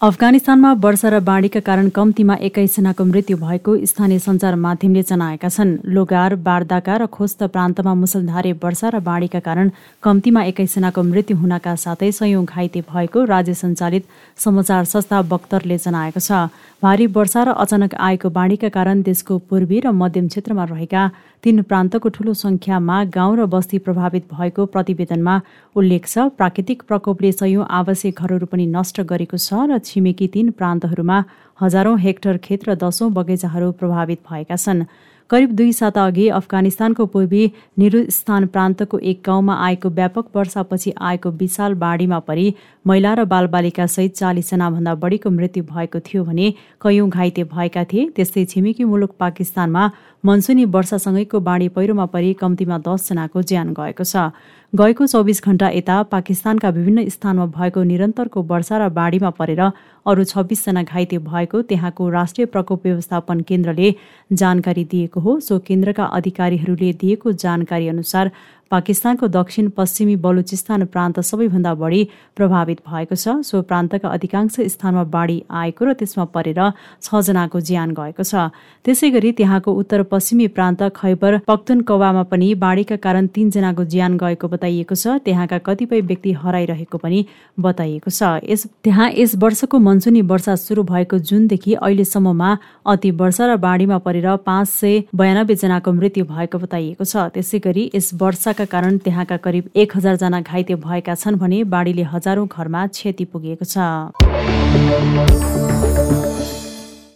अफगानिस्तानमा वर्षा र बाढीका कारण कम्तीमा एक्काइसजनाको मृत्यु भएको स्थानीय सञ्चार माध्यमले जनाएका छन्। लोगार बारदाका र खोस्त प्रान्तमा मुसलधारे वर्षा र बाढीका कारण कम्तीमा एक्काइसजनाको मृत्यु हुनका साथै सयौं घाइते भएको राज्य सञ्चालित समाचार संस्था बख्तरले जनाएको छ। भारी वर्षा र अचानक आएको बाढीका कारण देशको पूर्वी र मध्यम क्षेत्रमा रहेका तीन प्रान्तको ठूलो संख्यामा गाउँ र बस्ती प्रभावित भएको प्रतिवेदनमा उल्लेख छ। प्राकृतिक प्रकोपले सयौं आवश्यक घरहरू पनि नष्ट गरेको छ र छिमेकी तीन प्रान्तहरूमा हजारौं हेक्टर खेत र दशौं बगैँचाहरू प्रभावित भएका छन्। करिब दुई साता अघि अफगानिस्तानको पूर्वी निरुस्तान प्रान्तको एक गाउँमा आएको व्यापक वर्षापछि आएको विशाल बाढीमा परि महिला र बालबालिका सहित चालिसजनाभन्दा बढीको मृत्यु भएको थियो भने कैयौं घाइते भएका थिए। त्यस्तै छिमेकी मुलुक पाकिस्तानमा मनसुनी वर्षासँगैको बाढी पहिरोमा परि कम्तीमा दसजनाको ज्यान गएको छ। गएको चौबिस घण्टा यता पाकिस्तानका विभिन्न स्थानमा भएको निरन्तरको वर्षा र बाढीमा परेर अरू छब्बिसजना घाइते भएको त्यहाँको राष्ट्रिय प्रकोप व्यवस्थापन केन्द्रले जानकारी दिएको हो। सो केन्द्रका अधिकारीहरूले दिएको जानकारी अनुसार पाकिस्तानको दक्षिण पश्चिमी बलुचिस्तान प्रान्त सबैभन्दा बढी प्रभावित भएको छ। सो प्रान्तका अधिकांश स्थानमा बाढी आएको र त्यसमा परेर छजनाको ज्यान गएको छ। त्यसै गरी त्यहाँको उत्तर पश्चिमी प्रान्त खैबर पख्तुनकवामा पनि बाढीका कारण तीनजनाको ज्यान गएको बताइएको छ। त्यहाँका कतिपय व्यक्ति हराइरहेको पनि बताइएको छ। यस त्यहाँ यस वर्षको मनसुनी वर्षा सुरु भएको जुनदेखि अहिलेसम्ममा अति वर्षा र बाढीमा परेर पाँच सय बयानब्बे जनाको मृत्यु भएको बताइएको छ। त्यसै गरी यस वर्षा वर्षाका कारण त्यहाँका करिब एक हजारजना घाइते भएका छन् भने बाढीले हजारौं घरमा क्षति पुगेको छ।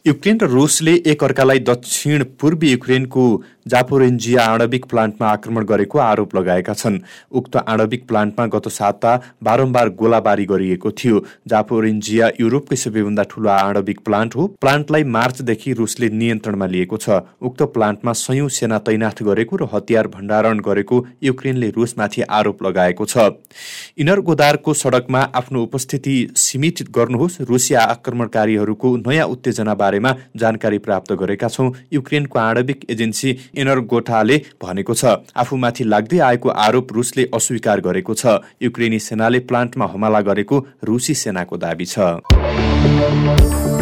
युक्रेन र रुसले एकअर्कालाई दक्षिण पूर्वी युक्रेनको जापोरेन्जिया आणविक प्लान्टमा आक्रमण गरेको आरोप लगाएका छन्। उक्त आणविक प्लान्टमा गत साता बारम्बार गोलाबारी गरिएको थियो। जापोरेन्जिया युरोपकै सबैभन्दा ठूलो आणविक प्लान्ट हो। प्लान्टलाई मार्चदेखि रुसले नियन्त्रणमा लिएको छ। उक्त प्लान्टमा सयौं सेना तैनाथ गरेको र हतियार भण्डारण गरेको युक्रेनले रुसमाथि आरोप लगाएको छ। इनर गोदारको सडकमा आफ्नो उपस्थिति सीमित गर्नुहोस्। रुसिया आक्रमणकारीहरूको नयाँ उत्तेजना बारेमा जानकारी प्राप्त गरेका छौं। युक्रेनको आणविक एजेन्सी गोठाले भनेको छ आफूमाथि लाग्दै आएको आरोप रुसले अस्वीकार गरेको छ। युक्रेनी सेनाले प्लान्टमा हमला गरेको रुसी सेनाको दावी छ।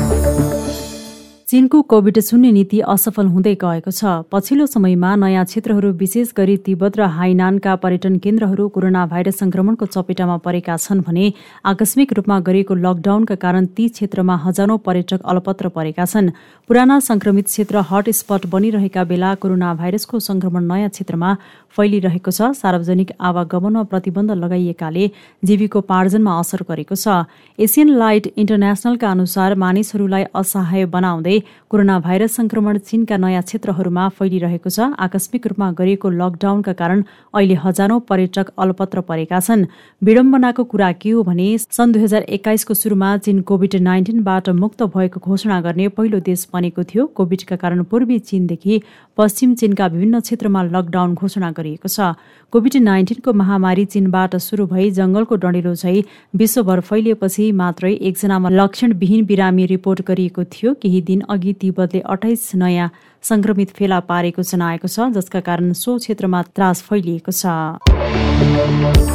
चीनको कोभिड शून्य नीति असफल हुँदै गएको छ। पछिल्लो समयमा नयाँ क्षेत्रहरू विशेष गरी तिब्बत र हाइनानका पर्यटन केन्द्रहरू कोरोना भाइरस संक्रमणको चपेटामा परेका छन् भने आकस्मिक रूपमा गरिएको लकडाउनका कारण ती क्षेत्रमा हजारौं पर्यटक अलपत्र परेका छन्। पुराना संक्रमित क्षेत्र हटस्पट बनिरहेका बेला कोरोना भाइरसको संक्रमण नयाँ क्षेत्रमा फैलिरहेको छ। सार्वजनिक आवागमनमा प्रतिबन्ध लगाइएकाले जीविकोपार्जनमा असर गरेको छ। एसियन लाइट इन्टरनेसनलका अनुसार मानिसहरूलाई असहाय बनाउँदै कोरोना भाइरस संक्रमण चीनका नयाँ क्षेत्रहरूमा फैलिरहेको छ। आकस्मिक रूपमा गरिएको लकडाउनका कारण अहिले हजारौं पर्यटक अलपत्र परेका छन्। विडम्बनाको कुरा के हो भने सन् दुई हजार एक्काइसको सुरुमा चीन कोभिड नाइन्टिनबाट मुक्त भएको घोषणा गर्ने पहिलो देश बनेको थियो। कोभिडका कारण पूर्वी चीनदेखि पश्चिम चीनका विभिन्न क्षेत्रमा लकडाउन घोषणा गरिएको छ। कोभिड नाइन्टिनको महामारी चीनबाट सुरु भई जंगलको डढेलो झै विश्वभर फैलिएपछि मात्रै एकजनामा लक्षणविहीन बिरामी रिपोर्ट गरिएको थियो। केही दिन अघि तिब्बतले अठाइस नयाँ संक्रमित फेला पारेको जनाएको छ जसका कारण सो क्षेत्रमा त्रास फैलिएको छ।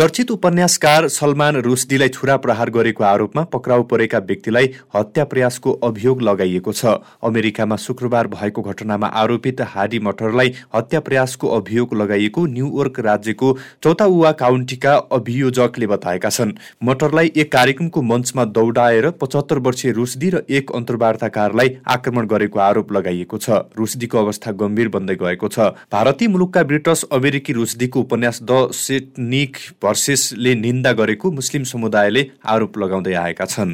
चर्चित उपन्यासकार सलमान रुसदीलाई छुरा प्रहार गरेको आरोपमा पक्राउ परेका व्यक्तिलाई हत्या प्रयासको अभियोग लगाइएको छ। अमेरिकामा शुक्रबार भएको घटनामा आरोपित हाडी मटरलाई हत्या प्रयासको अभियोग लगाइएको न्युयोर्क राज्यको चौताउवा काउन्टीका अभियोजकले बताएका छन्। मटरलाई एक कार्यक्रमको मञ्चमा दौडाएर पचहत्तर वर्षीय रुसदी र एक अन्तर्वार्ताकारलाई आक्रमण गरेको आरोप लगाइएको छ। रुसदीको अवस्था गम्भीर बन्दै गएको छ। भारतीय मुलुकका ब्रिटस अमेरिकी रुसदीको उपन्यास द सेटनिक भर्सेसले निन्दा गरेको मुस्लिम समुदायले आरोप लगाउँदै आएका छन्।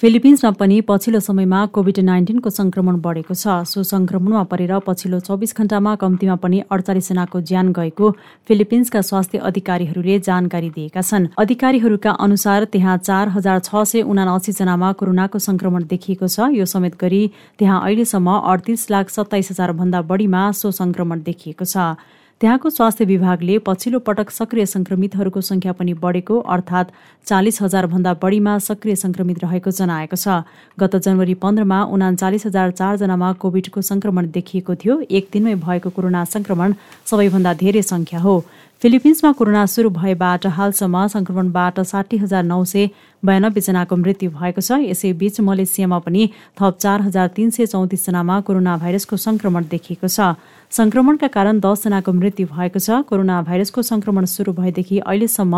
फिलिपिन्समा पनि पछिल्लो समयमा कोभिड नाइन्टिनको संक्रमण बढेको छ। सो संक्रमणमा परेर पछिल्लो चौबिस घण्टामा कम्तीमा पनि अडचालिसजनाको ज्यान गएको फिलिपिन्सका स्वास्थ्य अधिकारीहरूले जानकारी दिएका छन्। अधिकारीहरूका अनुसार त्यहाँ चार हजार छ सय उनासी जनामा कोरोनाको संक्रमण देखिएको छ। यो समेत गरी त्यहाँ अहिलेसम्म अडतिस लाख सत्ताइस हजार भन्दा बढीमा सो संक्रमण देखिएको छ। त्यहाँको स्वास्थ्य विभागले पछिल्लो पटक सक्रिय संक्रमितहरूको संख्या पनि बढेको अर्थात् चालिस भन्दा बढीमा सक्रिय संक्रमित रहेको जनाएको छ। गत जनवरी पन्ध्रमा उनाचालिस हजार चारजनामा कोविडको संक्रमण देखिएको थियो। एक दिनमै भएको कोरोना संक्रमण सबैभन्दा धेरै संख्या हो। फिलिपिन्समा कोरोना सुरु भएबाट हालसम्म संक्रमणबाट साठी हजार नौ सय बयानब्बे जनाको मृत्यु भएको छ। यसैबीच मलेसियामा पनि थप चार हजार तीन सय चौतिसजनामा कोरोना भाइरसको संक्रमण देखिएको छ। संक्रमणका कारण दसजनाको मृत्यु भएको छ। कोरोना भाइरसको संक्रमण सुरु भएदेखि अहिलेसम्म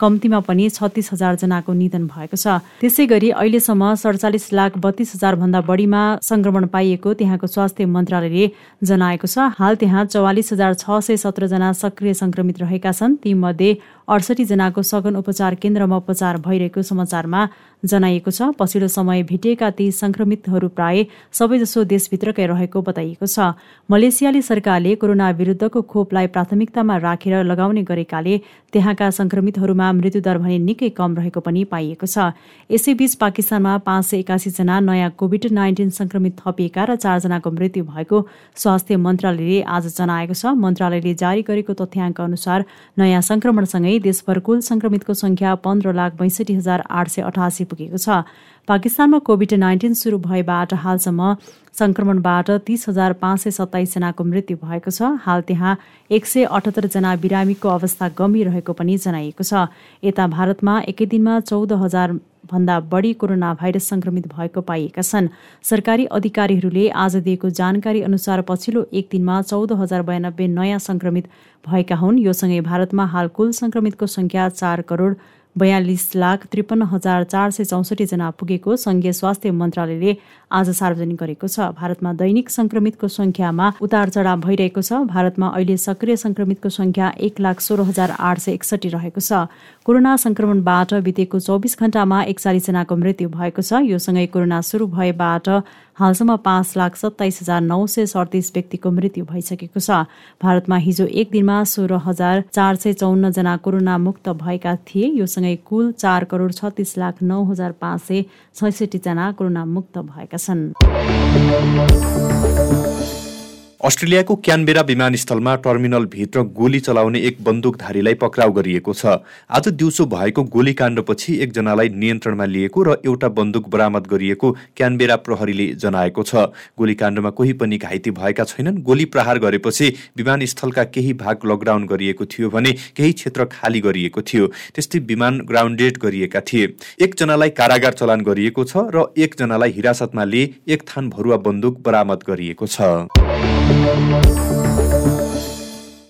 कम्तीमा पनि छत्तिस हजार जनाको निधन भएको छ। त्यसै गरी अहिलेसम्म सडचालिस लाख बत्तीस हजार भन्दा बढीमा संक्रमण पाइएको त्यहाँको स्वास्थ्य मन्त्रालयले जनाएको छ। हाल त्यहाँ चौवालिस हजार छ सय सत्रजना सक्रिय संक्रमित रहेका छन्। तीमध्ये अडसठी जनाको सघन उपचार केन्द्रमा उपचार भइरहेको समाचारमा जनाइएको छ। पछिल्लो समय भेटिएका ती संक्रमितहरू प्राय सबैजसो देशभित्रकै रहेको बताइएको छ। मलेसियाली सरकारले कोरोना विरुद्धको खोपलाई प्राथमिकतामा राखेर लगाउने गरेकाले त्यहाँका संक्रमितहरूमा मृत्युदर भने निकै कम रहेको पनि पाइएको छ। यसैबीच पाकिस्तानमा पाँच सय एकासी जना नयाँ कोभिड नाइन्टिन संक्रमित थपिएका र चारजनाको मृत्यु भएको स्वास्थ्य मन्त्रालयले आज जनाएको छ। मन्त्रालयले जारी गरेको तथ्याङ्क अनुसार नयाँ संक्रमणसँगै देशभर कुल संक्रमितको संख्या पन्ध्र लाख बैसठी हजार आठ सय अठासी पुगेको छ। पाकिस्तानमा कोभिड नाइन्टिन सुरु भएबाट हालसम्म संक्रमणबाट तीस हजार पाँच सय सत्ताइस जनाको मृत्यु भएको छ। हाल त्यहाँ एक सय अठहत्तरजना बिरामीको अवस्था गम्भीर रहेको पनि जनाइएको छ। यता भारतमा एकै दिनमा चौध हजार भन्दा बढी कोरोना भाइरस संक्रमित भएको पाइएका छन्। सरकारी अधिकारीहरूले आज दिएको जानकारी अनुसार पछिल्लो एक दिनमा चौध हजार बयानब्बे नयाँ संक्रमित भएका हुन्। यो सँगै भारतमा हाल कुल संक्रमितको संख्या चार करोड बयालिस लाख त्रिपन्न हजार चार सय चौसठीजना पुगेको संघीय स्वास्थ्य मन्त्रालयले आज सार्वजनिक गरेको छ। भारतमा दैनिक संक्रमितको संख्यामा उतार चढाव भइरहेको छ। भारतमा अहिले सक्रिय संक्रमितको संख्या एक लाख सोह्र हजार आठ सय एकसठी रहेको छ। कोरोना संक्रमणबाट बितेको चौबिस घण्टामा एकचालिसजनाको मृत्यु भएको छ। यो सँगै कोरोना सुरु भएबाट हालसम्म पाँच लाख सत्ताइस हजार नौ सय सडतिस व्यक्तिको मृत्यु भइसकेको छ। भारतमा हिजो एक दिनमा सोह्र हजार चार सय चौन्न जना कोरोना मुक्त भएका थिए। यो सँगै कुल चार करोड छत्तिस लाख नौ हजार पाँच सय छैसठी जना कोरोना मुक्त भएका छन्। अस्ट्रेलियाको क्यानबेरा विमानस्थलमा टर्मिनलभित्र गोली चलाउने एक बन्दुकधारीलाई पक्राउ गरिएको छ। आज दिउँसो भएको गोलीकाण्डपछि एकजनालाई नियन्त्रणमा लिएको र एउटा बन्दुक बरामद गरिएको क्यानबेरा प्रहरीले जनाएको छ। गोलीकाण्डमा कोही पनि घाइते भएका छैनन्। गोली प्रहार गरेपछि विमानस्थलका केही भाग लकडाउन गरिएको थियो भने केही क्षेत्र खाली गरिएको थियो। त्यस्तै विमान ग्राउन्डेड गरिएका थिए। एकजनालाई कारागार चलान गरिएको छ र एकजनालाई हिरासतमा लिए एक थान भरुवा बन्दुक बरामद गरिएको छ। Thank you.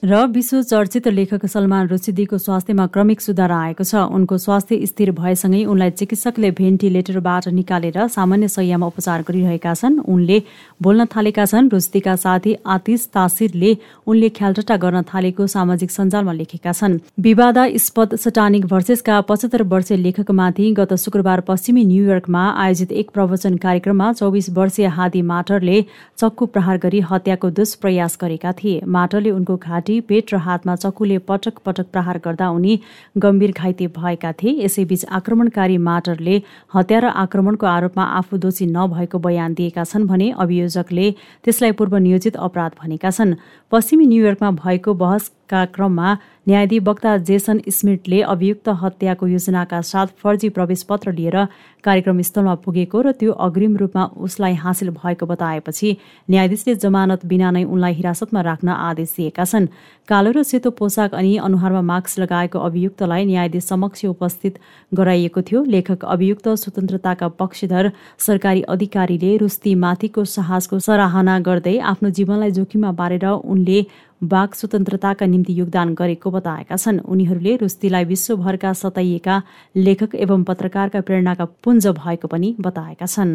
र विश्व चर्चित लेखक सलमान रुसिदीको स्वास्थ्यमा क्रमिक सुधार आएको छ। उनको स्वास्थ्य स्थिर भएसँगै उनलाई चिकित्सकले भेन्टिलेटरबाट निकालेर सामान्य सयमा उपचार गरिरहेका छन्। उनले बोल्न थालेका छन्। रुस्दीका साथी आतिश तासिरले उनले ख्यालटट्टा गर्न थालेको सामाजिक सञ्जालमा लेखेका छन्। विवादास्पद सटानिक भर्सेसका पचहत्तर वर्षीय लेखकमाथि गत शुक्रबार पश्चिमी न्युयोर्कमा आयोजित एक प्रवचन कार्यक्रममा चौबिस वर्षीय हादी माटरले चक्कु प्रहार गरी हत्याको दुष्प्रयास गरेका थिए। माटरले उनको घाँटी घाँटी पेट र हातमा चक्कुले पटक पटक प्रहार गर्दा उनी गम्भीर घाइते भएका थिए। यसैबीच आक्रमणकारी माटरले हत्या र आक्रमणको आरोपमा आफू दोषी नभएको बयान दिएका छन् भने अभियोजकले त्यसलाई पूर्व नियोजित अपराध भनेका छन्। पश्चिमी न्युयोर्कमा भएको बहसका क्रममा न्यायाधिवक्ता जेसन स्मिथले अभियुक्त हत्याको योजनाका साथ फर्जी प्रवेश पत्र लिएर कार्यक्रम स्थलमा पुगेको र त्यो अग्रिम रूपमा उसलाई हासिल भएको बताएपछि न्यायाधीशले जमानत बिना नै उनलाई हिरासतमा राख्न आदेश दिएका छन्। कालो र सेतो पोसाक अनि अनुहारमा मास्क लगाएको अभियुक्तलाई न्यायाधीश समक्ष उपस्थित गराइएको थियो। लेखक अभियुक्त स्वतन्त्रताका पक्षधर सरकारी अधिकारीले रुस्ती माथिको साहसको सराहना गर्दै आफ्नो जीवनलाई जोखिममा बारेर उनले वाक स्वतन्त्रताका निम्ति योगदान गरेको बताएका छन्। उनीहरूले रुस्तीलाई विश्वभरका सताइएका लेखक एवं पत्रकारका प्रेरणाका पुञ्ज भएको पनि बताएका छन्।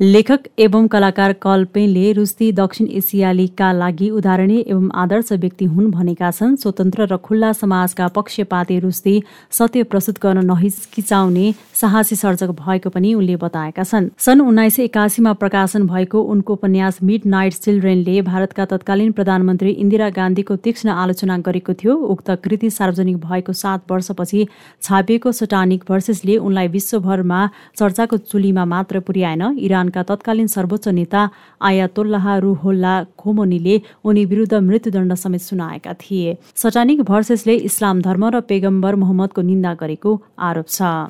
लेखक एवं कलाकार कल्पेनले रुस्ती दक्षिण एसियालीका लागि उदाहरणीय एवं आदर्श व्यक्ति हुन् भनेका छन्। स्वतन्त्र र खुल्ला समाजका पक्षपाती रुस्ती सत्य प्रस्तुत गर्न नहिचकिचाउने साहसी सर्जक भएको पनि उनले बताएका छन्। सन् उन्नाइस सय एकासीमा प्रकाशन भएको उनको उपन्यास मिड नाइट चिल्ड्रेनले भारतका तत्कालीन प्रधानमन्त्री इन्दिरा गान्धीको तीक्ष्ण आलोचना गरेको थियो। उक्त कृति सार्वजनिक भएको सात वर्षपछि छापिएको सटानिक भर्सेसले उनलाई विश्वभरमा चर्चाको चुलीमा मात्र पुर्याएन। इरान इरानका तत्कालीन सर्वोच्च नेता आयातोल्लाह रुहोल्ला खोमोनीले उनी विरुद्ध मृत्युदण्ड समेत सुनाएका थिए। सटानिक भर्सेसले इस्लाम धर्म र पेगम्बर मोहम्मदको निन्दा गरेको आरोप छ।